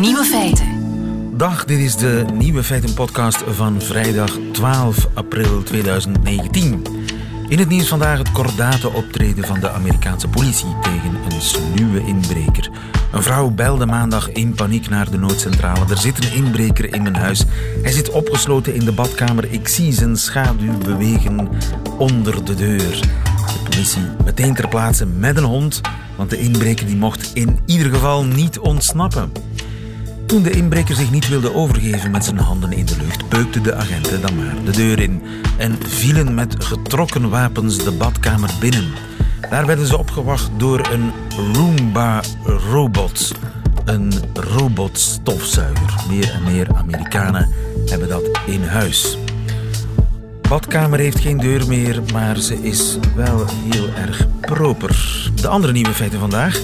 Nieuwe feiten. Dag, dit is de Nieuwe Feiten podcast van vrijdag 12 april 2019. In het nieuws vandaag het kordate optreden van de Amerikaanse politie tegen een sluwe inbreker. Een vrouw belde maandag in paniek naar de noodcentrale. Er zit een inbreker in mijn huis. Hij zit opgesloten in de badkamer. Ik zie zijn schaduw bewegen onder de deur. De politie meteen ter plaatse met een hond, want de inbreker die mocht in ieder geval niet ontsnappen. Toen de inbreker zich niet wilde overgeven met zijn handen in de lucht, beukten de agenten dan maar de deur in en vielen met getrokken wapens de badkamer binnen. Daar werden ze opgewacht door een Roomba-robot. Een robotstofzuiger. Meer en meer Amerikanen hebben dat in huis. Badkamer heeft geen deur meer, maar ze is wel heel erg proper. De andere nieuwe feiten vandaag.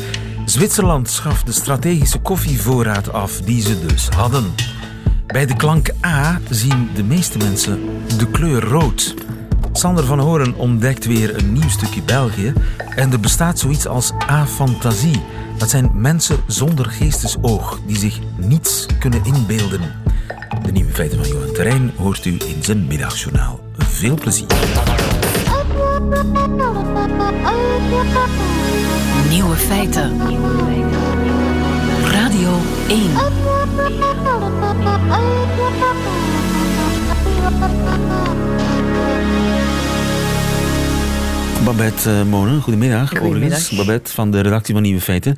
Zwitserland schaft de strategische koffievoorraad af die ze dus hadden. Bij de klank A zien de meeste mensen de kleur rood. Sander van Horen ontdekt weer een nieuw stukje België en er bestaat zoiets als afantasie. Dat zijn mensen zonder geestesoog die zich niets kunnen inbeelden. De nieuwe feiten van Johan Terrein hoort u in zijn middagjournaal. Veel plezier. Nieuwe feiten. Radio 1. Babette uh, Monen, goedemiddag. Goedemiddag. overigens. Babette van de redactie van Nieuwe Feiten.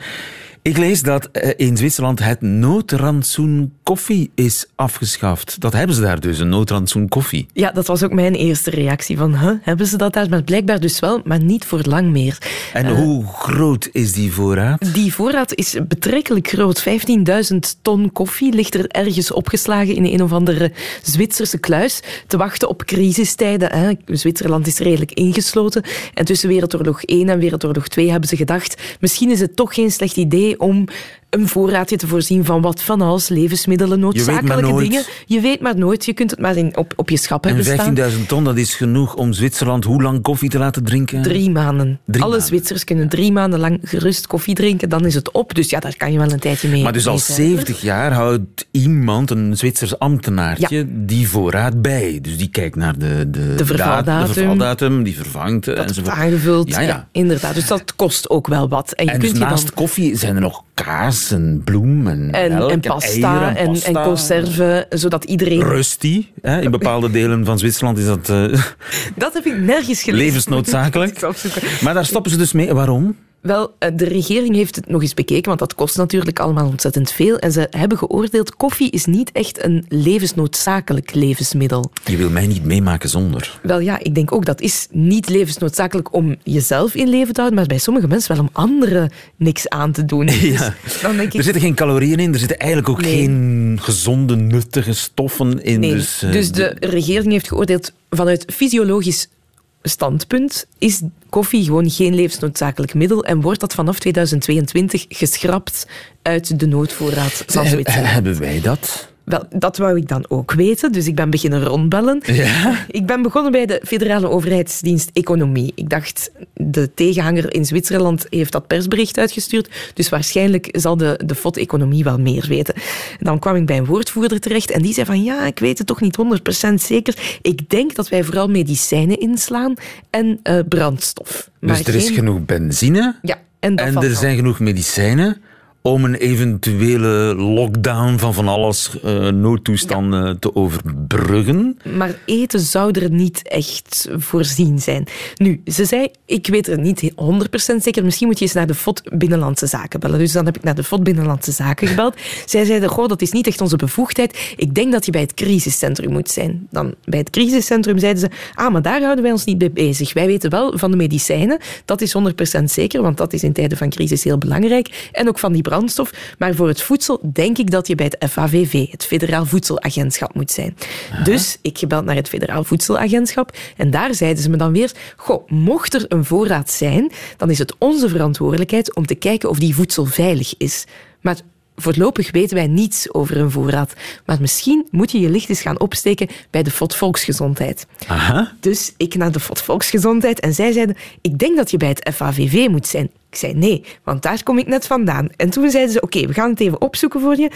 Ik lees dat eh, in Zwitserland het noodrantsoen koffie is afgeschaft. Dat hebben ze daar dus, een noodrantsoen koffie. Ja, dat was ook mijn eerste reactie. Van, huh, hebben ze dat daar? Maar blijkbaar dus wel, maar niet voor lang meer. En Eh, hoe groot is die voorraad? Die voorraad is betrekkelijk groot. 15.000 ton koffie ligt er ergens opgeslagen in een of andere Zwitserse kluis. Te wachten op crisistijden. Hè. Zwitserland is redelijk ingesloten. En tussen Wereldoorlog 1 en Wereldoorlog 2 hebben ze gedacht... misschien is het toch geen slecht idee om een voorraadje te voorzien van wat van alles, levensmiddelen, noodzakelijke dingen. Je weet maar nooit. Je kunt het maar in, op, op je schap hebben staan. En 15.000 ton, dat is genoeg om Zwitserland hoe lang koffie te laten drinken? Drie maanden. Drie Alle maanden. Zwitsers kunnen drie maanden lang gerust koffie drinken. Dan is het op. Dus ja, daar kan je wel een tijdje mee. Maar dus al mee verder. 70 jaar houdt iemand, een Zwitsers ambtenaartje, Ja. die voorraad bij. Dus die kijkt naar de, de, De vervaldatum. de vervaldatum, die vervangt eh, Dat enzovoort. wordt aangevuld. Ja, ja. inderdaad. Dus dat kost ook wel wat. En je En kunt dus je naast dan... koffie zijn er nog kaas en bloem en, En, melk en pasta eieren en, pasta. en conserve, zodat iedereen... Rusty. Hè? In bepaalde delen van Zwitserland is dat eh, Dat heb ik nergens gelezen. levensnoodzakelijk. Maar daar stoppen ze dus mee. Waarom? Wel, eh, de regering heeft het nog eens bekeken, want dat kost natuurlijk allemaal ontzettend veel. En ze hebben geoordeeld, koffie is niet echt een levensnoodzakelijk levensmiddel. Je wil mij niet meemaken zonder. Wel ja, ik denk ook dat is niet levensnoodzakelijk om jezelf in leven te houden, maar bij sommige mensen wel om anderen niks aan te doen. Dus dan denk ik, Er zitten geen calorieën in, er zitten eigenlijk ook Nee. geen gezonde, nuttige stoffen in. nee. Dus, eh, dus de regering heeft geoordeeld vanuit fysiologisch standpunt is koffie gewoon geen levensnoodzakelijk middel en wordt dat vanaf 2022 geschrapt uit de noodvoorraad van eh, Zwitserland. hebben wij dat? Wel, dat wou ik dan ook weten, dus ik ben beginnen rondbellen. Ja. Ik ben begonnen bij de federale overheidsdienst Economie. Ik dacht, de tegenhanger in Zwitserland heeft dat persbericht uitgestuurd, dus waarschijnlijk zal de, de FOD Economie wel meer weten. Dan kwam ik bij een woordvoerder terecht en die zei van ja, ik weet het toch niet 100% zeker. Ik denk dat wij vooral medicijnen inslaan en eh, brandstof. Dus er is genoeg benzine Ja, en er zijn genoeg medicijnen om een eventuele lockdown van van alles, eh, noodtoestanden te overbruggen. Maar eten zou er niet echt voorzien zijn. Nu, ze zei, ik weet er niet 100% zeker, misschien moet je eens naar de FOD Binnenlandse Zaken bellen. Dus dan heb ik naar de FOD Binnenlandse Zaken gebeld. Zij zeiden, goh, dat is niet echt onze bevoegdheid. Ik denk dat je bij het crisiscentrum moet zijn. Dan bij het crisiscentrum zeiden ze, ah, maar daar houden wij ons niet mee bezig. Wij weten wel van de medicijnen, dat is 100% zeker, want dat is in tijden van crisis heel belangrijk. En ook van die brandstof. Maar voor het voedsel denk ik dat je bij het FAVV, het Federaal Voedselagentschap, moet zijn. Dus ik gebeld naar het Federaal Voedselagentschap en daar zeiden ze me dan weer, goh, mocht er een voorraad zijn, dan is het onze verantwoordelijkheid om te kijken of die voedsel veilig is. Maar voorlopig weten wij niets over een voorraad. Maar misschien moet je je licht eens gaan opsteken bij de FOD Volksgezondheid. Aha. Dus ik naar de FOD Volksgezondheid en zij zeiden, ik denk dat je bij het FAVV moet zijn. Ik zei nee, want daar kom ik net vandaan. En toen zeiden ze, oké, we gaan het even opzoeken voor je.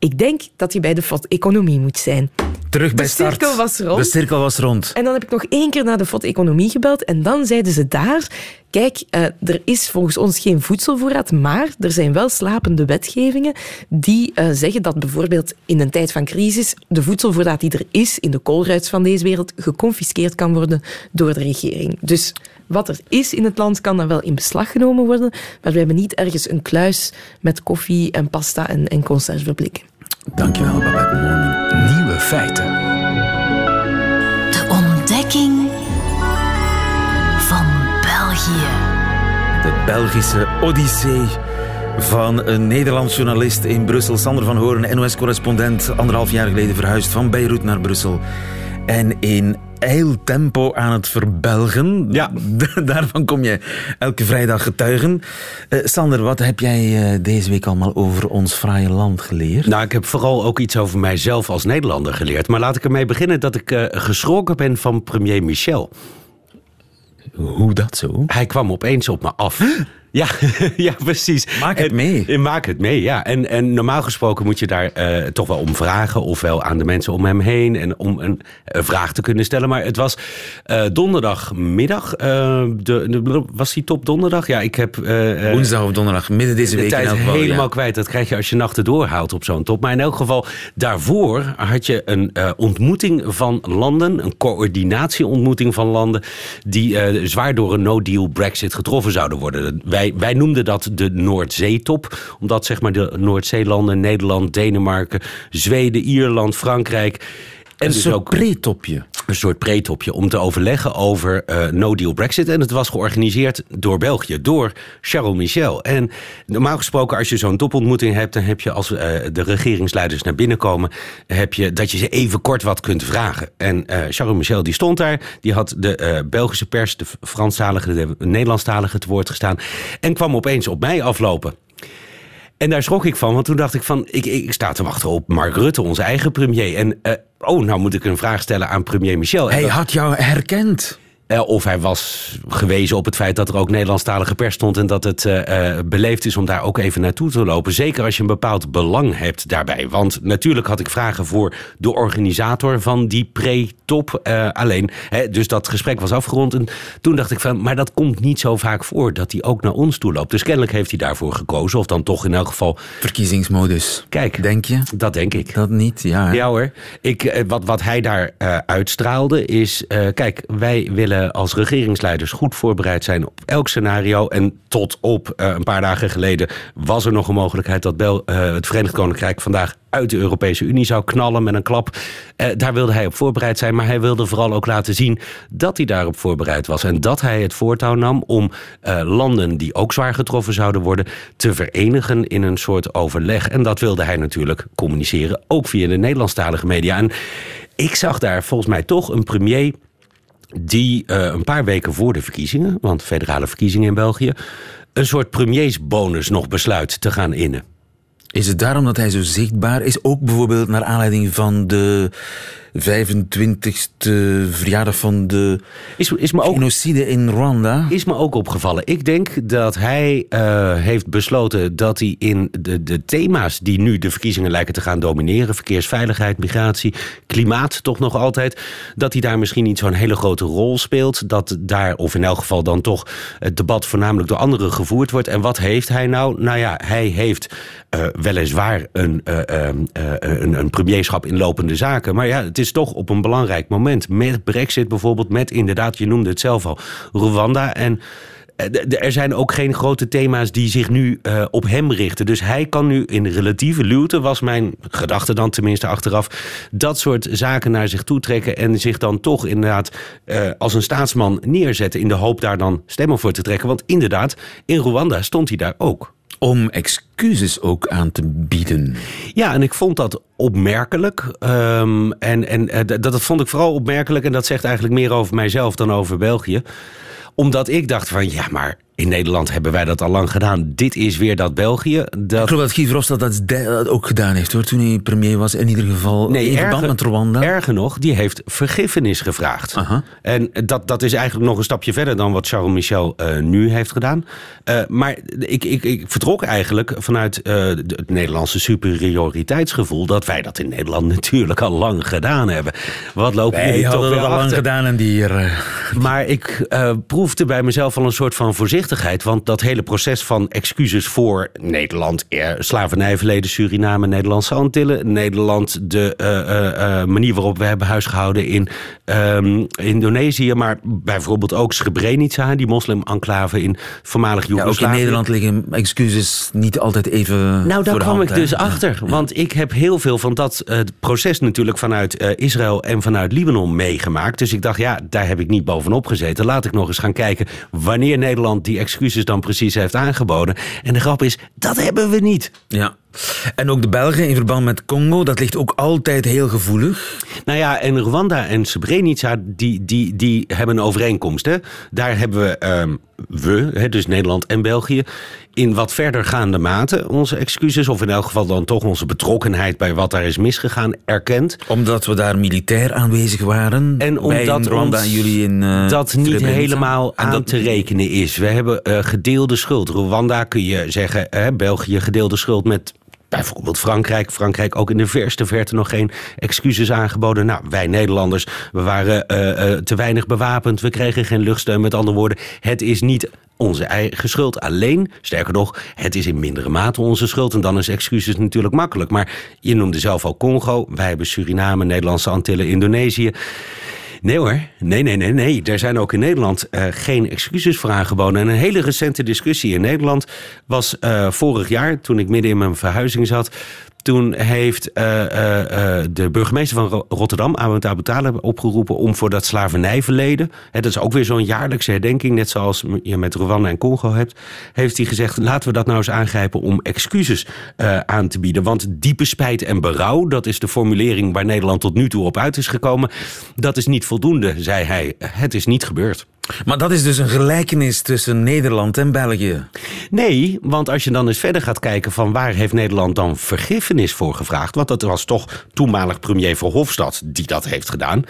Ik denk dat je bij de Economie moet zijn. Terug bij De start. cirkel was rond. De cirkel was rond. En dan heb ik nog één keer naar de FOD Economie gebeld. En dan zeiden ze daar... Kijk, eh, er is volgens ons geen voedselvoorraad, maar er zijn wel slapende wetgevingen die eh, zeggen dat bijvoorbeeld in een tijd van crisis de voedselvoorraad die er is in de koolruits van deze wereld geconfiskeerd kan worden door de regering. Dus wat er is in het land kan dan wel in beslag genomen worden, maar we hebben niet ergens een kluis met koffie en pasta en, en conserveblikken. Dankjewel, Babette Moorman. Nieuwe feiten. De ontdekking van België. De Belgische Odyssee van een Nederlands journalist in Brussel. Sander van Hoorn, NOS-correspondent, anderhalf jaar geleden verhuisd van Beirut naar Brussel. En in eiltempo aan het verbelgen. Ja. Daarvan kom je elke vrijdag getuigen. Eh, Sander, wat heb jij eh, deze week allemaal over ons fraaie land geleerd? Nou, ik heb vooral ook iets over mijzelf als Nederlander geleerd. Maar laat ik ermee beginnen dat ik eh, geschrokken ben van premier Michel. Hoe dat zo? Hij kwam opeens op me af. Ja, ja, precies. Maak het En- mee. en Maak het mee, ja. En, en normaal gesproken moet je daar eh, toch wel om vragen. Ofwel aan de mensen om hem heen. En om een, een vraag te kunnen stellen. Maar het was eh, donderdagmiddag. eh, de, de- was die top donderdag? Ja, ik heb... Woensdag of donderdag, midden deze de week. in tijd elk helemaal ja. kwijt. Dat krijg je als je nachten doorhaalt op zo'n top. Maar in elk geval, daarvoor had je een ontmoeting van landen. Een coördinatieontmoeting van landen. Die zwaar door een no-deal Brexit getroffen zouden worden. Wij, wij noemden dat de Noordzeetop. Omdat zeg maar de Noordzeelanden, Nederland, Denemarken, Zweden, Ierland, Frankrijk. En Een dus soort pretopje. een soort preetopje om te overleggen over eh, no-deal Brexit. En het was georganiseerd door België, door Charles Michel. En normaal gesproken, als je zo'n topontmoeting hebt, dan heb je als eh, de regeringsleiders naar binnen komen, heb je dat je ze even kort wat kunt vragen. En eh, Charles Michel die stond daar, die had de Belgische pers, de Franstalige, de Nederlandstalige te woord gestaan. En kwam opeens op mij aflopen. En daar schrok ik van, want toen dacht ik van... ik, ik sta te wachten op Mark Rutte, onze eigen premier. En eh, oh, nou moet ik een vraag stellen aan premier Michel. Hij dat- had jou herkend. Eh, of hij was gewezen op het feit dat er ook Nederlandstalige pers stond... en dat het eh, eh, beleefd is om daar ook even naartoe te lopen. Zeker als je een bepaald belang hebt daarbij. Want natuurlijk had ik vragen voor de organisator van die pre-top. alleen, hè, dus dat gesprek was afgerond. En toen dacht ik van, maar dat komt niet zo vaak voor... dat hij ook naar ons toe loopt. Dus kennelijk heeft hij daarvoor gekozen. Of dan toch in elk geval, Verkiezingsmodus. kijk, Denk je? dat denk ik. Dat niet, ja. hè? Ja hoor. Ik, wat, wat hij daar uitstraalde is... kijk, wij willen als regeringsleiders goed voorbereid zijn op elk scenario. En tot op eh, een paar dagen geleden was er nog een mogelijkheid... dat Bel, eh, het Verenigd Koninkrijk vandaag uit de Europese Unie zou knallen met een klap. Eh, daar wilde hij op voorbereid zijn. Maar hij wilde vooral ook laten zien dat hij daarop voorbereid was. En dat hij het voortouw nam om eh, landen die ook zwaar getroffen zouden worden... te verenigen in een soort overleg. En dat wilde hij natuurlijk communiceren, ook via de Nederlandstalige media. En ik zag daar volgens mij toch een premier die eh, een paar weken voor de verkiezingen... want federale verkiezingen in België... een soort premiersbonus nog besluit te gaan innen. Is het daarom dat hij zo zichtbaar is? Ook bijvoorbeeld naar aanleiding van de 25e verjaardag van de Is, is me ook genocide in Rwanda. Is me ook opgevallen. Ik denk dat hij eh, heeft besloten dat hij in de, de thema's die nu de verkiezingen lijken te gaan domineren, verkeersveiligheid, migratie, klimaat toch nog altijd, dat hij daar misschien niet zo'n hele grote rol speelt. Dat daar, of in elk geval dan toch, het debat voornamelijk door anderen gevoerd wordt. En wat heeft hij nou? Nou ja, hij heeft eh, weliswaar een, eh, een, een premierschap in lopende zaken. Maar ja, het is toch op een belangrijk moment. Met Brexit bijvoorbeeld, met inderdaad, je noemde het zelf al, Rwanda. En eh, er zijn ook geen grote thema's die zich nu eh, op hem richten. Dus hij kan nu in relatieve luwte, was mijn gedachte dan tenminste achteraf, dat soort zaken naar zich toe trekken en zich dan toch inderdaad eh, als een staatsman neerzetten in de hoop daar dan stemmen voor te trekken. Want inderdaad, in Rwanda stond hij daar ook. Om excuses ook aan te bieden. Ja, en ik vond dat opmerkelijk. Ehm, en en eh, dat, dat vond ik vooral opmerkelijk. En dat zegt eigenlijk meer over mijzelf dan over België. Omdat ik dacht van, ja, maar In Nederland hebben wij dat al lang gedaan. Dit is weer dat België. Dat... Ik geloof dat Guy Verhofstadt dat ook gedaan heeft hoor, toen hij premier was. In ieder geval nee, in verband met Rwanda. Erger nog, die heeft vergiffenis gevraagd. En dat, dat is eigenlijk nog een stapje verder dan wat Charles Michel uh, nu heeft gedaan. Uh, maar ik, ik, ik vertrok eigenlijk vanuit uh, het Nederlandse superioriteitsgevoel... dat wij dat in Nederland natuurlijk al lang gedaan hebben. Wat lopen wij jullie hadden toch dat al lang gedaan en die hier... Maar ik proefde bij mezelf al een soort van voorzichtigheid. Want dat hele proces van excuses voor Nederland... slavernijverleden, Suriname, Nederlandse Antillen... Nederland, de manier waarop we hebben huisgehouden in um, Indonesië... maar bijvoorbeeld ook Srebrenica, die moslim-enclave in voormalig Joegoslavië. Ja, ook in Nederland liggen excuses niet altijd even Nou, daar kwam ik dus achter. Want ik heb heel veel van dat proces natuurlijk vanuit Israël en vanuit Libanon meegemaakt. Dus ik dacht, ja, daar heb ik niet bovenop gezeten. Laat ik nog eens gaan kijken wanneer Nederland die excuses dan precies heeft aangeboden. En de grap is, dat hebben we niet. Ja. En ook de Belgen in verband met Congo, dat ligt ook altijd heel gevoelig. Nou ja, en Rwanda en Srebrenica, die, die, die hebben een overeenkomst. Hè? Daar hebben we, um, we hè, dus Nederland en België, in wat verdergaande mate onze excuses, of in elk geval dan toch onze betrokkenheid bij wat daar is misgegaan, erkend. Omdat we daar militair aanwezig waren. En omdat Rwanda jullie in. Uh, dat niet helemaal aan dat... te rekenen is. We hebben uh, gedeelde schuld. Rwanda kun je zeggen, hè, België gedeelde schuld met Bijvoorbeeld Frankrijk. Frankrijk ook in de verste verte nog geen excuses aangeboden. Nou, wij Nederlanders, we waren uh, uh, te weinig bewapend. We kregen geen luchtsteun. Met andere woorden, het is niet onze eigen schuld alleen. Sterker nog, het is in mindere mate onze schuld. En dan is excuses natuurlijk makkelijk. Maar je noemde zelf al Congo. Wij hebben Suriname, Nederlandse Antillen, Indonesië. Nee hoor, nee, nee, nee, nee. Er zijn ook in Nederland uh, geen excuses voor aangeboden. En een hele recente discussie in Nederland was uh, vorig jaar, toen ik midden in mijn verhuizing zat. Toen heeft uh, uh, de burgemeester van Rotterdam, Ahmed Abu Talib, opgeroepen om voor dat slavernijverleden, hè, dat is ook weer zo'n jaarlijkse herdenking, net zoals je met Rwanda en Congo hebt, heeft hij gezegd, laten we dat nou eens aangrijpen om excuses uh, aan te bieden. Want diepe spijt en berouw, dat is de formulering waar Nederland tot nu toe op uit is gekomen, dat is niet voldoende, zei hij. Het is niet gebeurd. Maar dat is dus een gelijkenis tussen Nederland en België? Nee, want als je dan eens verder gaat kijken van waar heeft Nederland dan vergiffenis voor gevraagd, want dat was toch toenmalig premier Verhofstadt die dat heeft gedaan,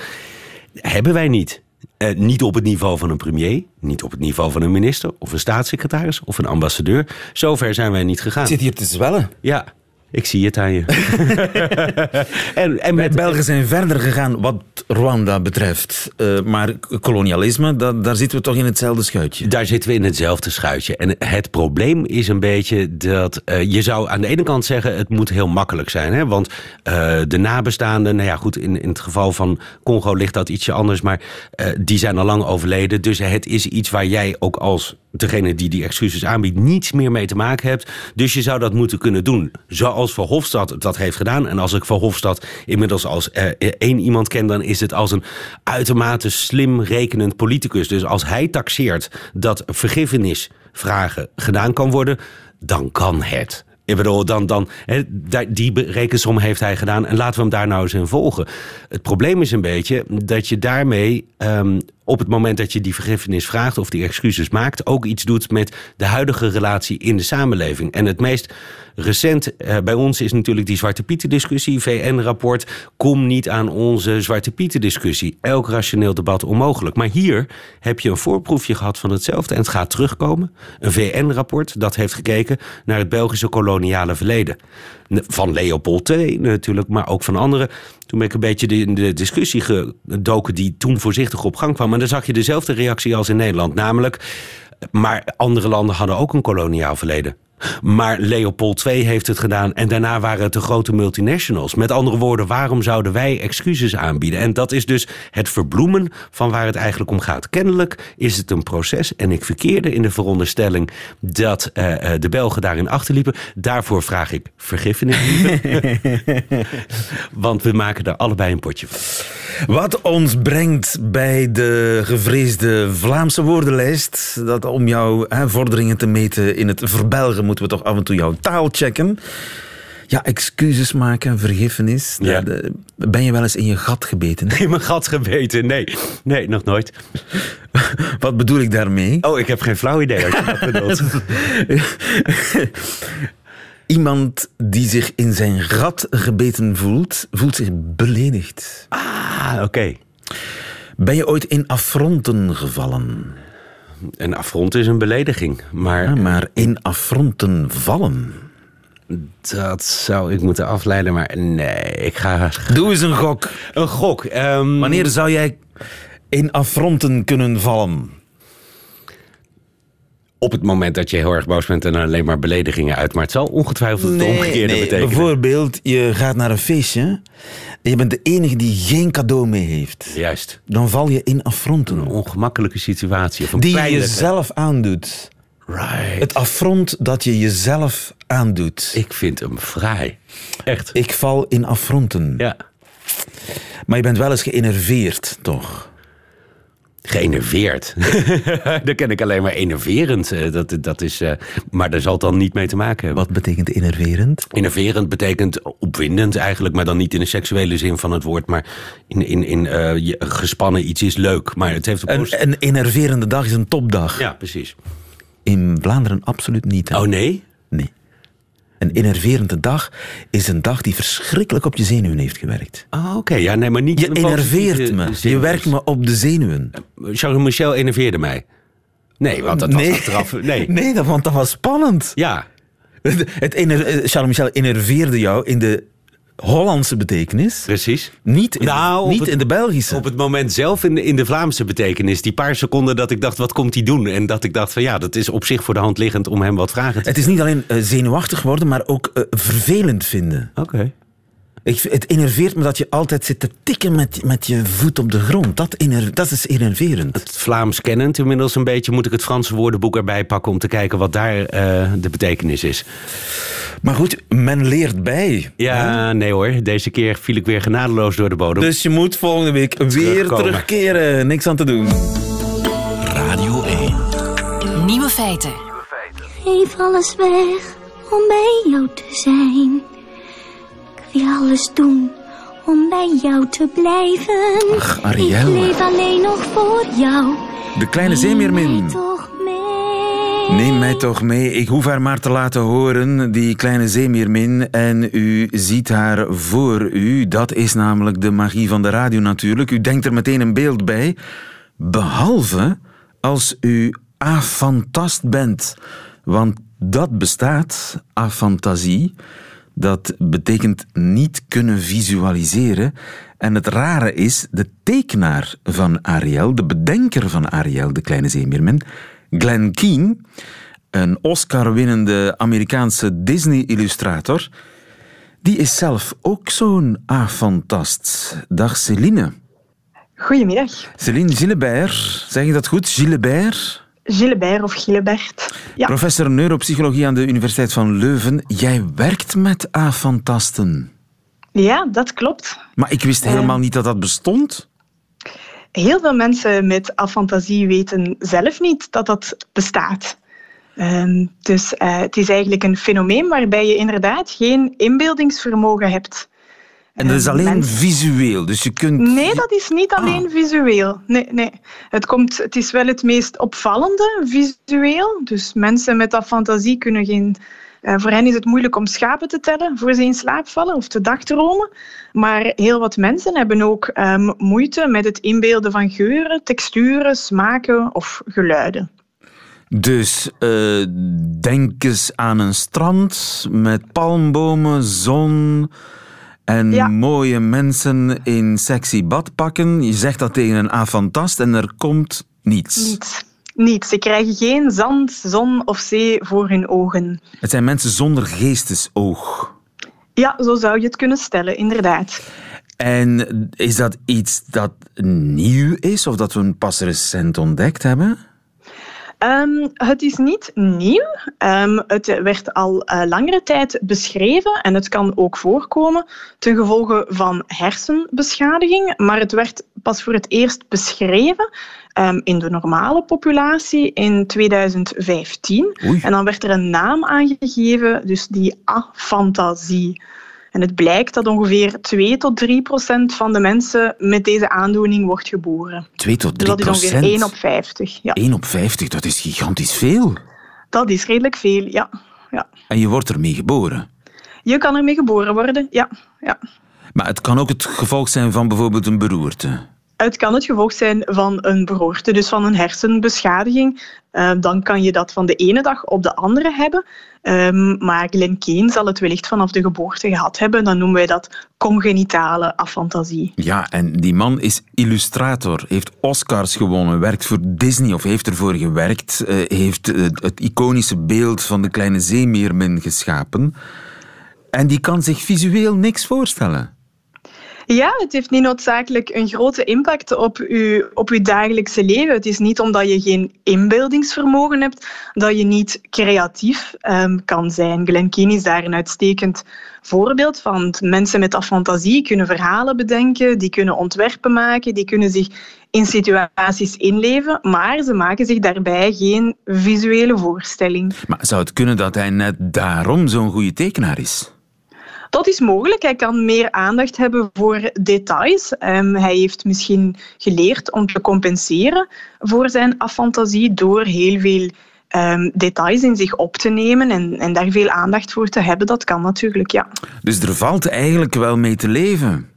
hebben wij niet. Uh, niet op het niveau van een premier, niet op het niveau van een minister of een staatssecretaris of een ambassadeur. Zover zijn wij niet gegaan. Zit hier te zwellen? Ja, ik zie het aan je. en, en met Belgen zijn verder gegaan wat Rwanda betreft. Uh, maar kolonialisme, da daar zitten we toch in hetzelfde schuitje? Daar zitten we in hetzelfde schuitje. En het probleem is een beetje dat uh, je zou aan de ene kant zeggen... het moet heel makkelijk zijn. Hè? Want uh, de nabestaanden, nou ja goed, in, in het geval van Congo ligt dat ietsje anders... maar die zijn al lang overleden. Dus het is iets waar jij ook als degene die die excuses aanbiedt... niets meer mee te maken hebt. Dus je zou dat moeten kunnen doen. Zoals Verhofstadt dat heeft gedaan. En als ik Verhofstadt inmiddels als één iemand ken... dan is het als een uitermate slim rekenend politicus. Dus als hij taxeert dat vergiffenisvragen gedaan kan worden, dan kan het. Ik bedoel, dan, dan, die rekensom heeft hij gedaan en laten we hem daar nou eens in volgen. Het probleem is een beetje dat je daarmee um, op het moment dat je die vergiffenis vraagt of die excuses maakt, ook iets doet met de huidige relatie in de samenleving. En het meest recent uh, bij ons is natuurlijk die Zwarte Pieten discussie, VN-rapport. Kom niet aan onze Zwarte Pieten discussie. Elk rationeel debat onmogelijk. Maar hier heb je een voorproefje gehad van hetzelfde en het gaat terugkomen. Een VN-rapport dat heeft gekeken naar het Belgische koloniale verleden. Van Leopold II natuurlijk, maar ook van anderen. Toen ben ik een beetje in de discussie gedoken die toen voorzichtig op gang kwam. En dan zag je dezelfde reactie als in Nederland. Namelijk, maar andere landen hadden ook een koloniaal verleden. Maar Leopold II heeft het gedaan en daarna waren het de grote multinationals. Met andere woorden, waarom zouden wij excuses aanbieden? En dat is dus het verbloemen van waar het eigenlijk om gaat. Kennelijk is het een proces en ik verkeerde in de veronderstelling dat uh, de Belgen daarin achterliepen. Daarvoor vraag ik vergiffenis. Want we maken er allebei een potje van. Wat ons brengt bij de gevreesde Vlaamse woordenlijst. Dat om jouw hè, vorderingen te meten in het verbelgen moeten we toch af en toe jouw taal checken. Ja, excuses maken, vergiffenis. Ja. Ben je wel eens in je gat gebeten? In mijn gat gebeten? Nee, nee, nog nooit. Wat bedoel ik daarmee? Oh, ik heb geen flauw idee als je dat bedoelt. Iemand die zich in zijn gat gebeten voelt, voelt zich beledigd. Ah, oké. Ben je ooit in affronten gevallen? Een affront is een belediging. Maar Ja, maar in affronten vallen. dat zou ik moeten afleiden. Maar nee, ik ga... Doe eens een gok. Een gok. ehm, Wanneer zou jij in affronten kunnen vallen? Op het moment dat je heel erg boos bent en er alleen maar beledigingen uit. Maar het zal ongetwijfeld het omgekeerde betekenen. Bijvoorbeeld, je gaat naar een feestje en je bent de enige die geen cadeau mee heeft. Juist. Dan val je in affronten. Een ongemakkelijke situatie. Of een Die je pijnlijke- jezelf aandoet. Right. Het affront dat je jezelf aandoet. Ik, Ik vind hem fraai. Echt. val in affronten. Ja. Maar je bent wel eens geënerveerd, toch? Geënerveerd. Daar ken ik alleen maar enerverend. Eh, Dat, dat is, eh, maar daar zal het dan niet mee te maken hebben. Wat betekent enerverend? Enerverend betekent opwindend eigenlijk, maar dan niet in de seksuele zin van het woord, maar in, in, in eh, je- gespannen iets is leuk. Maar het heeft een Een, enerverende dag is een topdag. Ja, precies. In Vlaanderen absoluut niet. hè? Oh nee? Nee. Een enerverende dag is een dag die verschrikkelijk op je zenuwen heeft gewerkt. Ah, oké. Ja, nee, maar niet Je enerveert me. Je werkt me op de zenuwen. Charles Michel enerveerde mij. Nee, want dat was achteraf... Nee. nee dat, want dat was spannend. Ja, Het ener, eh, Charles Michel enerveerde jou in de Hollandse betekenis. precies. Niet in, Nou, niet het- in de Belgische. Op het moment zelf in de, in de Vlaamse betekenis. Die paar seconden dat ik dacht, wat komt hij doen? En dat ik dacht van ja, dat is op zich voor de hand liggend om hem wat vragen te Het is niet alleen eh, zenuwachtig worden, maar ook eh, vervelend vinden. Oké. Ik, het enerveert me dat je altijd zit te tikken met, met je voet op de grond. Dat, ener, dat is enerverend. Het Vlaams kennend inmiddels een beetje moet ik het Franse woordenboek erbij pakken om te kijken wat daar eh, de betekenis is. Maar goed, men leert bij. Ja, nee hoor. Deze keer viel ik weer genadeloos door de bodem. Dus je moet volgende week weer Terugkomen. terugkeren. Niks aan te doen. Radio 1. Nieuwe feiten. Geef alles weg om bij jou te zijn. Wil alles doen om bij jou te blijven. Ach, Ariel. Ik leef alleen nog voor jou. De kleine Neem zeemeermin. mij toch mee. Neem mij toch mee. Ik hoef haar maar te laten horen, die kleine zeemeermin. En u ziet haar voor u. Dat is namelijk de magie van de radio natuurlijk. U denkt er meteen een beeld bij. Behalve als u afantast bent. Want dat bestaat, afantasie. Dat betekent niet kunnen visualiseren. En het rare is, de tekenaar van Ariel, de bedenker van Ariel, de kleine zeemeermin, Glenn Keane, een Oscar-winnende Amerikaanse Disney-illustrator, die is zelf ook zo'n afantast. Dag Celine. Goedemiddag. Celine Gillebert, zeg je dat goed? Gillebert? Gilbert of Gilbert. Ja, Professor neuropsychologie aan de Universiteit van Leuven. Jij werkt met afantasten. ja, dat klopt. Maar ik wist helemaal niet dat dat bestond. Heel veel mensen met afantasie weten zelf niet dat dat bestaat. Ehm, dus eh, het is eigenlijk een fenomeen waarbij je inderdaad geen inbeeldingsvermogen hebt. En dat is alleen mensen- visueel. Dus je kunt... Nee, dat is niet alleen visueel. Nee, nee. Het, komt, het is wel het meest opvallende visueel. Dus mensen met afantasie kunnen geen. eh, voor hen is het moeilijk om schapen te tellen voor ze in slaap vallen of te dagdromen. Maar heel wat mensen hebben ook ehm, moeite met het inbeelden van geuren, texturen, smaken of geluiden. Dus eh, denk eens aan een strand met palmbomen, zon en Ja. mooie mensen in sexy badpakken. Je zegt dat tegen een avantast en er komt niets. Niets. Niets. Ze krijgen geen zand, zon of zee voor hun ogen. Het zijn mensen zonder geestesoog. Ja, zo zou je het kunnen stellen, inderdaad. En is dat iets dat nieuw is of dat we pas recent ontdekt hebben? Ehm, het is niet nieuw. Ehm, het werd al eh, langere tijd beschreven en het kan ook voorkomen ten gevolge van hersenbeschadiging. Maar het werd pas voor het eerst beschreven ehm, in de normale populatie in 2015. En dan werd er een naam aangegeven, dus die afantasie. En het blijkt dat ongeveer 2 tot 3 procent van de mensen met deze aandoening wordt geboren. 2 tot 3 dus dat is ongeveer 1 op 50. Ja. 1 op 50, dat is gigantisch veel. Dat is redelijk veel, ja. ja. En je wordt ermee geboren? Je kan ermee geboren worden, ja. ja. Maar het kan ook het gevolg zijn van bijvoorbeeld een beroerte? Het kan het gevolg zijn van een beroerte, dus van een hersenbeschadiging. Uh, dan kan je dat van de ene dag op de andere hebben. Um, maar Glenn Kane zal het wellicht vanaf de geboorte gehad hebben. Dan noemen wij dat congenitale afantasie. Ja, en die man is illustrator, heeft Oscars gewonnen, werkt voor Disney of heeft ervoor gewerkt, uh, heeft uh, het iconische beeld van de kleine zeemeermin geschapen. En die kan zich visueel niks voorstellen. Ja, het heeft niet noodzakelijk een grote impact op uw, op uw dagelijkse leven. Het is niet omdat je geen inbeeldingsvermogen hebt dat je niet creatief um, kan zijn. Glenn Keane is daar een uitstekend voorbeeld van. Mensen met dat fantasie kunnen verhalen bedenken, die kunnen ontwerpen maken, die kunnen zich in situaties inleven, maar ze maken zich daarbij geen visuele voorstelling. Maar zou het kunnen dat hij net daarom zo'n goede tekenaar is? Dat is mogelijk. Hij kan meer aandacht hebben voor details. Um, hij heeft misschien geleerd om te compenseren voor zijn afantasie door heel veel um, details in zich op te nemen en, en daar veel aandacht voor te hebben. Dat kan natuurlijk, ja. Dus er valt eigenlijk wel mee te leven?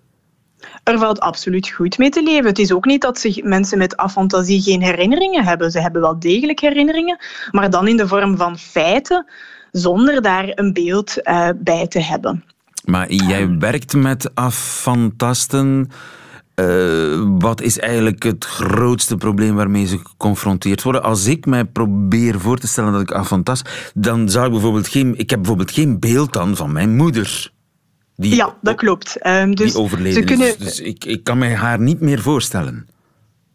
Er valt absoluut goed mee te leven. Het is ook niet dat zich mensen met afantasie geen herinneringen hebben. Ze hebben wel degelijk herinneringen, maar dan in de vorm van feiten, zonder daar een beeld uh, bij te hebben. Maar jij werkt met afantasten. Uh, wat is eigenlijk het grootste probleem waarmee ze geconfronteerd worden? Als ik mij probeer voor te stellen dat ik afantast, dan zou ik bijvoorbeeld geen... Ik heb bijvoorbeeld geen beeld dan van mijn moeder. Die, ja, dat klopt. Um, dus die overleden ze kunnen... is. Dus ik, ik kan mij haar niet meer voorstellen.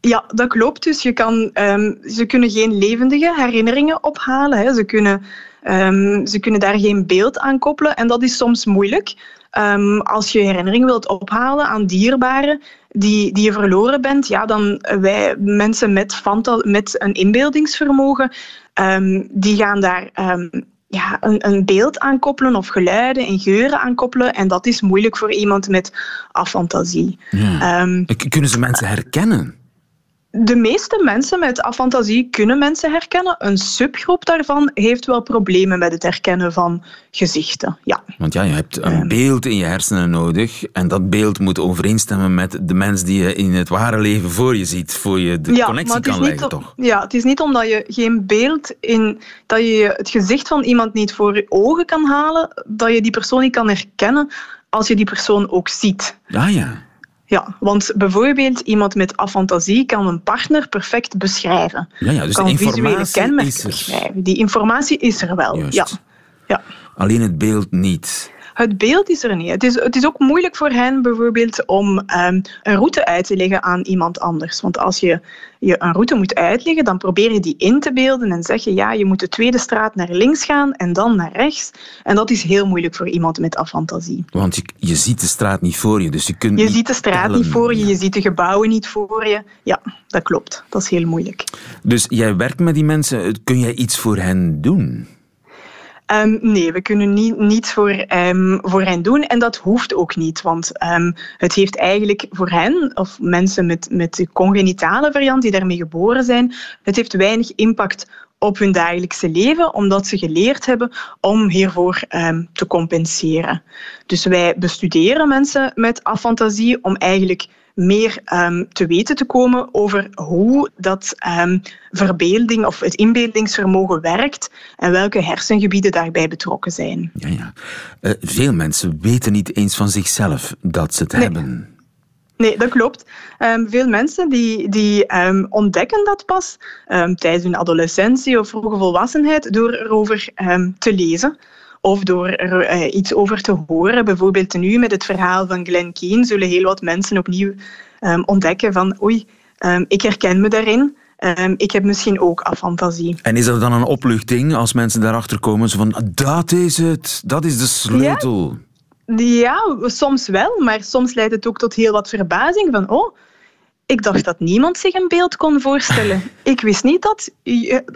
Ja, dat klopt. Dus je kan, um, ze kunnen geen levendige herinneringen ophalen. Hè. Ze kunnen Um, ze kunnen daar geen beeld aan koppelen en dat is soms moeilijk. Um, als je herinnering wilt ophalen aan dierbaren die, die je verloren bent, ja, dan wij mensen met, met een inbeeldingsvermogen, um, die gaan daar ja, een, een beeld aan koppelen of geluiden en geuren aan koppelen. En dat is moeilijk voor iemand met afantasie. Ja. Kunnen ze mensen herkennen? De meeste mensen met afantasie kunnen mensen herkennen. Een subgroep daarvan heeft wel problemen met het herkennen van gezichten. Ja. Want ja, je hebt een beeld in je hersenen nodig en dat beeld moet overeenstemmen met de mens die je in het ware leven voor je ziet, voor je de connectie kan leggen, toch? Ja, het is niet omdat je geen beeld in, dat je het gezicht van iemand niet voor je ogen kan halen, dat je die persoon niet kan herkennen als je die persoon ook ziet. Ja, ja. Ja, want bijvoorbeeld iemand met afantasie kan een partner perfect beschrijven. Ja, ja dus kan visuele kenmerken beschrijven. Die informatie is er wel. Ja. ja. Alleen het beeld niet. Het beeld is er niet. Het is, het is ook moeilijk voor hen bijvoorbeeld om um, een route uit te leggen aan iemand anders. Want als je je een route moet uitleggen, dan probeer je die in te beelden en zeg je ja, je moet de tweede straat naar links gaan en dan naar rechts. En dat is heel moeilijk voor iemand met afantasie. Want je, je ziet de straat niet voor je, dus je kunt Je ziet de straat niet voor je, je ziet de gebouwen niet voor je. Ja, dat klopt. Dat is heel moeilijk. Dus jij werkt met die mensen. Kun jij iets voor hen doen? Um, nee, we kunnen niet, niets voor, um, voor hen doen en dat hoeft ook niet, want um, het heeft eigenlijk voor hen, of mensen met, met de congenitale variant die daarmee geboren zijn, het heeft weinig impact op hun dagelijkse leven, omdat ze geleerd hebben om hiervoor te compenseren. Dus wij bestuderen mensen met afantasie om eigenlijk meer um, te weten te komen over hoe dat um, verbeelding of het inbeeldingsvermogen werkt en welke hersengebieden daarbij betrokken zijn. Ja, ja. Uh, veel mensen weten niet eens van zichzelf dat ze het nee. hebben. Nee, dat klopt. Um, veel mensen die, die um, ontdekken dat pas um, tijdens hun adolescentie of vroege volwassenheid door erover te lezen of door er uh, iets over te horen. Bijvoorbeeld nu met het verhaal van Glenn Keane zullen heel wat mensen opnieuw um, ontdekken van oei, um, ik herken me daarin. Um, ik heb misschien ook afantasie. En is dat dan een opluchting als mensen daarachter komen? Zo van, dat is het, dat is de sleutel. Ja, ja, soms wel, maar soms leidt het ook tot heel wat verbazing van, oh, Ik dacht dat niemand zich een beeld kon voorstellen. Ik wist niet dat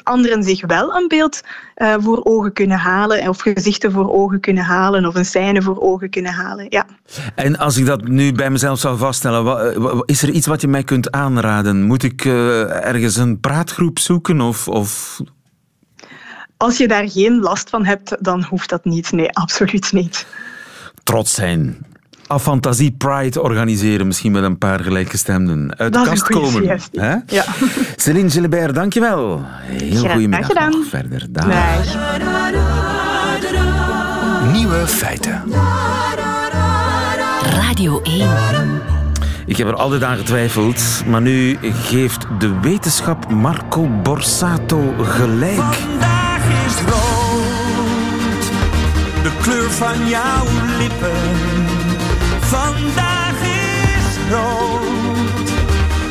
anderen zich wel een beeld uh, voor ogen kunnen halen, of gezichten voor ogen kunnen halen, of een scène voor ogen kunnen halen. Ja. En als ik dat nu bij mezelf zou vaststellen, is er iets wat je mij kunt aanraden? Moet ik uh, ergens een praatgroep zoeken? Of, of als je daar geen last van hebt, dan hoeft dat niet. Nee, absoluut niet. Trots zijn. Afantasie Pride organiseren, misschien met een paar gelijkgestemden. Uit de kast komen. Hè? Ja. Céline Gilbert, dankjewel. Heel goede middag nog verder. Dag. Nieuwe feiten. Radio 1. Ik heb er altijd aan getwijfeld, maar nu geeft de wetenschap Marco Borsato gelijk de kleur van jouw lippen. Vandaag is rood,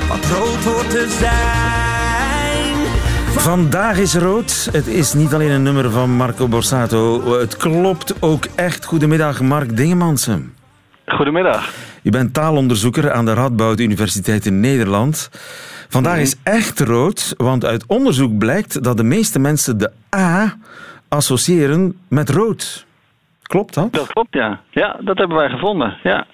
wat rood hoort te zijn. Vandaag is rood. Het is niet alleen een nummer van Marco Borsato. Het klopt ook echt. Goedemiddag, Mark Dingemansen. Goedemiddag. U bent taalonderzoeker aan de Radboud Universiteit in Nederland. Vandaag is echt rood, want uit onderzoek blijkt dat de meeste mensen de A associëren met rood. Klopt dat? Dat klopt, ja. Ja, dat hebben wij gevonden. Ja.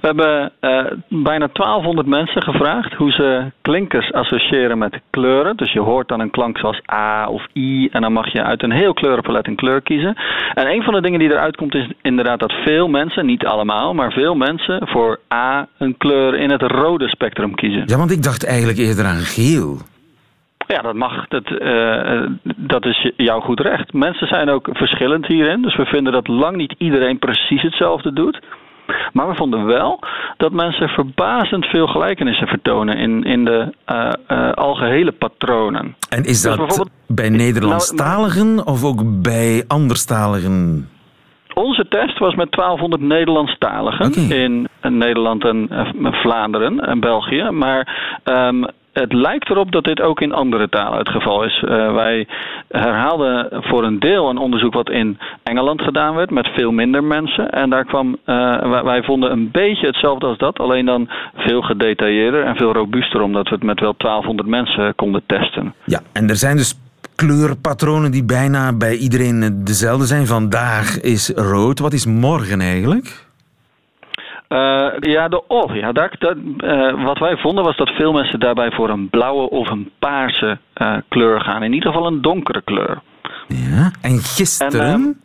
We hebben uh, bijna 1200 mensen gevraagd hoe ze klinkers associëren met kleuren. Dus je hoort dan een klank zoals A of I en dan mag je uit een heel kleurenpalet een kleur kiezen. En een van de dingen die eruit komt is inderdaad dat veel mensen, niet allemaal, maar veel mensen voor A een kleur in het rode spectrum kiezen. Ja, want ik dacht eigenlijk eerder aan geel. Ja, dat mag. Dat, uh, dat is jouw goed recht. Mensen zijn ook verschillend hierin. Dus we vinden dat lang niet iedereen precies hetzelfde doet. Maar we vonden wel dat mensen verbazend veel gelijkenissen vertonen in, in de uh, algehele patronen. En is dus dat bij Nederlandstaligen nou, of ook bij anderstaligen? Onze test was met 1200 Nederlandstaligen in Nederland en Vlaanderen en België. Maar um, het lijkt erop dat dit ook in andere talen het geval is. Uh, wij herhaalden voor een deel een onderzoek wat in Engeland gedaan werd met veel minder mensen. En daar kwam, uh, wij, vonden een beetje hetzelfde als dat, alleen dan veel gedetailleerder en veel robuuster, omdat we het met wel 1200 mensen konden testen. Ja, en er zijn dus kleurpatronen die bijna bij iedereen dezelfde zijn. Vandaag is rood. Wat is morgen eigenlijk? Uh, ja, de oh, ja, daar, dat, uh, wat wij vonden was dat veel mensen daarbij voor een blauwe of een paarse uh, kleur gaan. In ieder geval een donkere kleur. Ja, en gisteren? En,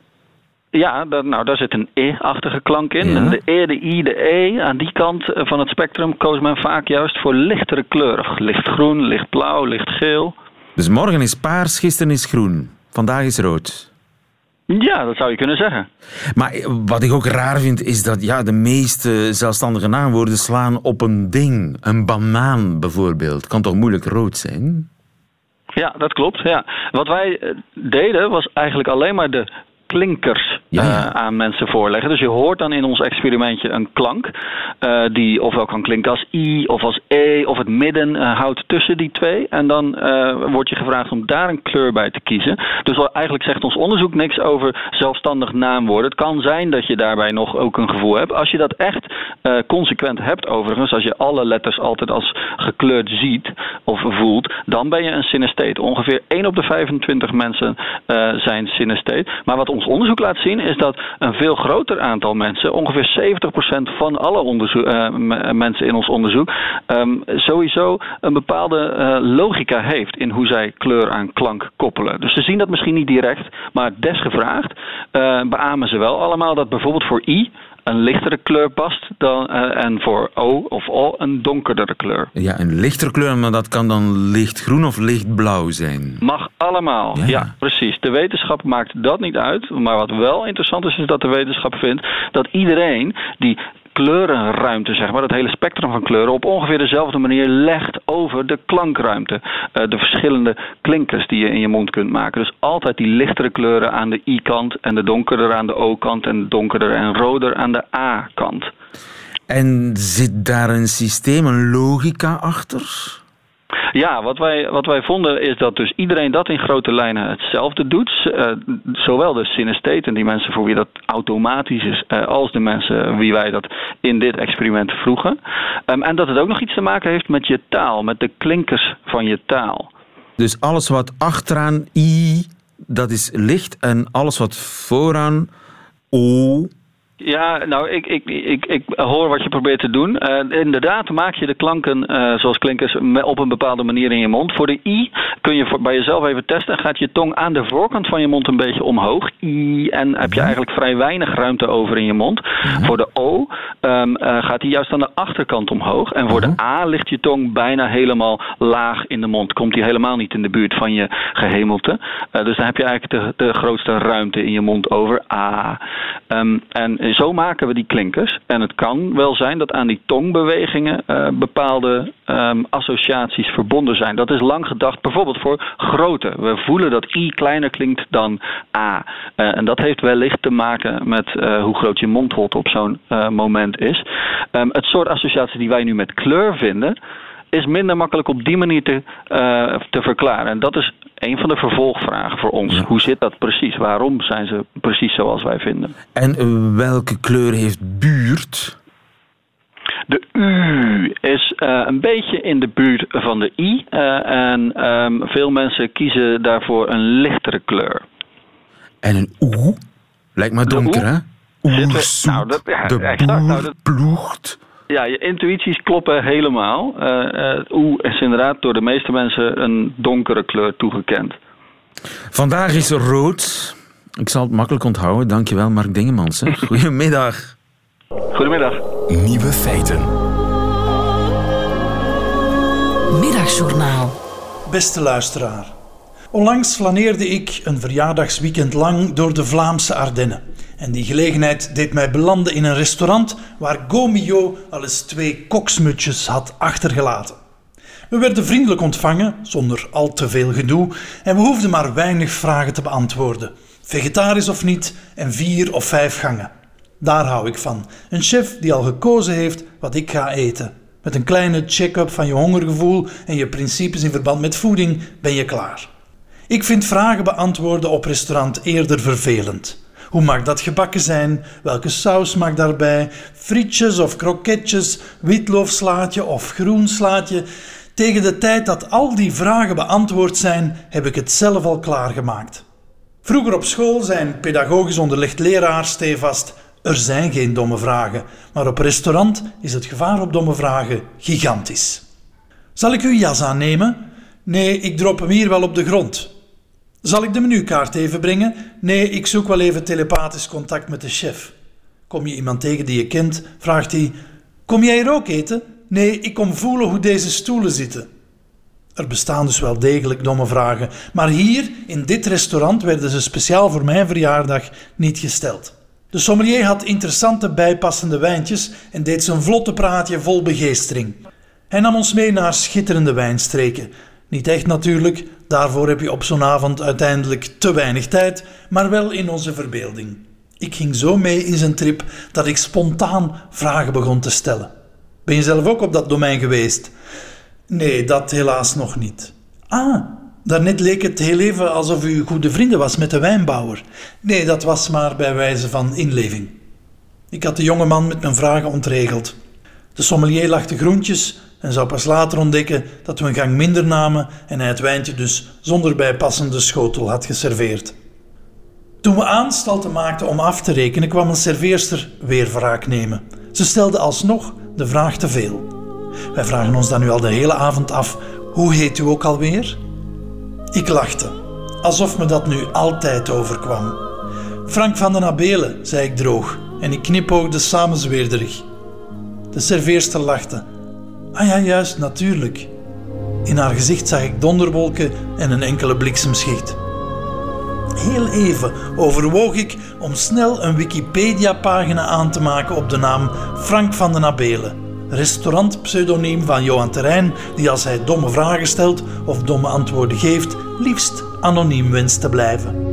ja, dat, nou, daar zit een E-achtige klank in. Ja. De E, de I, de E, aan die kant van het spectrum koos men vaak juist voor lichtere kleuren. Lichtgroen, lichtblauw, lichtgeel. Dus morgen is paars, gisteren is groen. Vandaag is rood. Ja, dat zou je kunnen zeggen. Maar wat ik ook raar vind, is dat ja, de meeste zelfstandige naamwoorden slaan op een ding. Een banaan bijvoorbeeld. Kan toch moeilijk rood zijn? Ja, dat klopt. Ja. Wat wij eh, deden was eigenlijk alleen maar de klinkers uh, aan mensen voorleggen. Dus je hoort dan in ons experimentje een klank uh, die ofwel kan klinken als I of als E of het midden uh, houdt tussen die twee. En dan wordt je gevraagd om daar een kleur bij te kiezen. Dus eigenlijk zegt ons onderzoek niks over zelfstandig naamwoorden. Het kan zijn dat je daarbij nog ook een gevoel hebt. Als je dat echt consequent hebt overigens, als je alle letters altijd als gekleurd ziet of voelt, dan ben je een synestheet. Ongeveer 1 op de 25 mensen zijn synestheet. Maar wat ons onderzoek laat zien is dat een veel groter aantal mensen, ongeveer 70% van alle uh, mensen in ons onderzoek, um, sowieso een bepaalde uh, logica heeft in hoe zij kleur aan klank koppelen. Dus ze zien dat misschien niet direct, maar desgevraagd uh, beamen ze wel allemaal dat bijvoorbeeld voor I een lichtere kleur past dan, uh, en voor O of O een donkerdere kleur. Ja, een lichtere kleur, maar dat kan dan lichtgroen of lichtblauw zijn. Mag allemaal, ja. ja. precies. De wetenschap maakt dat niet uit. Maar wat wel interessant is, is dat de wetenschap vindt dat iedereen die kleurenruimte, zeg maar, dat hele spectrum van kleuren, op ongeveer dezelfde manier legt over de klankruimte. Uh, de verschillende klinkers die je in je mond kunt maken. Dus altijd die lichtere kleuren aan de I-kant en de donkerder aan de O-kant en donkerder en roder aan de A-kant. En zit daar een systeem, een logica achter? Ja, wat wij, wat wij vonden is dat dus iedereen dat in grote lijnen hetzelfde doet. Uh, zowel de synestheten, die mensen voor wie dat automatisch is, uh, als de mensen wie wij dat in dit experiment vroegen. Um, en dat het ook nog iets te maken heeft met je taal, met de klinkers van je taal. Dus alles wat achteraan i, dat is licht. En alles wat vooraan o, ja, nou, ik, ik, ik, ik hoor wat je probeert te doen. Uh, inderdaad, maak je de klanken uh, zoals klinkers op een bepaalde manier in je mond. Voor de i kun je voor, bij jezelf even testen. Gaat je tong aan de voorkant van je mond een beetje omhoog. I, en heb je eigenlijk vrij weinig ruimte over in je mond. Voor de o um, uh, gaat die juist aan de achterkant omhoog. En voor de a ligt je tong bijna helemaal laag in de mond. Komt die helemaal niet in de buurt van je gehemelte. dus dan heb je eigenlijk de, de grootste ruimte in je mond over. A. Um, en zo maken we die klinkers. En het kan wel zijn dat aan die tongbewegingen uh, bepaalde um, associaties verbonden zijn. Dat is lang gedacht, bijvoorbeeld voor grootte. We voelen dat I kleiner klinkt dan A. Uh, en dat heeft wellicht te maken met uh, hoe groot je mondholte op zo'n moment is. Um, het soort associaties die wij nu met kleur vinden is minder makkelijk op die manier te, uh, te verklaren. En dat is een van de vervolgvragen voor ons. Hoe zit dat precies? Waarom zijn ze precies zoals wij vinden? En welke kleur heeft buurt? De U is uh, een beetje in de buurt van de I. En um, veel mensen kiezen daarvoor een lichtere kleur. En een Oe? Lijkt me donker, hè? Oersoep, nou, dat, ja, de boer nou, dat, ploegt. Ja, je intuïties kloppen helemaal. Uh, uh, oeh is inderdaad door de meeste mensen een donkere kleur toegekend. Vandaag is er rood. Ik zal het makkelijk onthouden. Dankjewel, Mark Dingemans. Hè. Goedemiddag. Goedemiddag. Nieuwe feiten. Middagjournaal. Beste luisteraar. Onlangs flaneerde ik een verjaardagsweekend lang door de Vlaamse Ardennen. En die gelegenheid deed mij belanden in een restaurant waar Gomio al eens twee koksmutjes had achtergelaten. We werden vriendelijk ontvangen, zonder al te veel gedoe, en we hoefden maar weinig vragen te beantwoorden. Vegetarisch of niet, en vier of vijf gangen. Daar hou ik van. Een chef die al gekozen heeft wat ik ga eten. Met een kleine check-up van je hongergevoel en je principes in verband met voeding ben je klaar. Ik vind vragen beantwoorden op restaurant eerder vervelend. Hoe mag dat gebakken zijn? Welke saus mag daarbij? Frietjes of kroketjes, witloofslaatje of groenslaatje? Tegen de tijd dat al die vragen beantwoord zijn, heb ik het zelf al klaargemaakt. Vroeger op school zijn pedagogisch onderlegd leraar stevast: er zijn geen domme vragen, maar op restaurant is het gevaar op domme vragen gigantisch. Zal ik uw jas aannemen? Nee, ik drop hem hier wel op de grond. Zal ik de menukaart even brengen? Nee, ik zoek wel even telepathisch contact met de chef. Kom je iemand tegen die je kent, vraagt hij: Kom jij hier ook eten? Nee, ik kom voelen hoe deze stoelen zitten. Er bestaan dus wel degelijk domme vragen, maar hier, in dit restaurant, werden ze speciaal voor mijn verjaardag niet gesteld. De sommelier had interessante bijpassende wijntjes en deed zijn vlotte praatje vol begeestering. Hij nam ons mee naar schitterende wijnstreken. Niet echt natuurlijk, daarvoor heb je op zo'n avond uiteindelijk te weinig tijd, maar wel in onze verbeelding. Ik ging zo mee in zijn trip dat ik spontaan vragen begon te stellen. Ben je zelf ook op dat domein geweest? Nee, dat helaas nog niet. Ah, daarnet leek het heel even alsof u goede vrienden was met de wijnbouwer. Nee, dat was maar bij wijze van inleving. Ik had de jonge man met mijn vragen ontregeld. De sommelier lachte groentjes en zou pas later ontdekken dat we een gang minder namen en hij het wijntje dus zonder bijpassende schotel had geserveerd. Toen we aanstalten maakten om af te rekenen, kwam een serveerster weer wraak nemen. Ze stelde alsnog de vraag te veel. Wij vragen ons dan nu al de hele avond af: hoe heet u ook alweer? Ik lachte, alsof me dat nu altijd overkwam. Frank van den Abelen, zei ik droog, en ik knipoogde samenzweerderig. De serveerster lachte. Ah ja, juist, natuurlijk. In haar gezicht zag ik donderwolken en een enkele bliksemschicht. Heel even overwoog ik om snel een Wikipedia-pagina aan te maken op de naam Frank van den Abelen, restaurantpseudoniem van Johan Terrein, die als hij domme vragen stelt of domme antwoorden geeft, liefst anoniem wenst te blijven.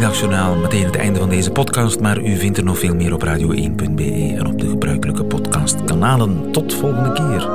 Middagjournaal. Meteen het einde van deze podcast, maar u vindt er nog veel meer op radio1.be en op de gebruikelijke podcastkanalen. Tot volgende keer.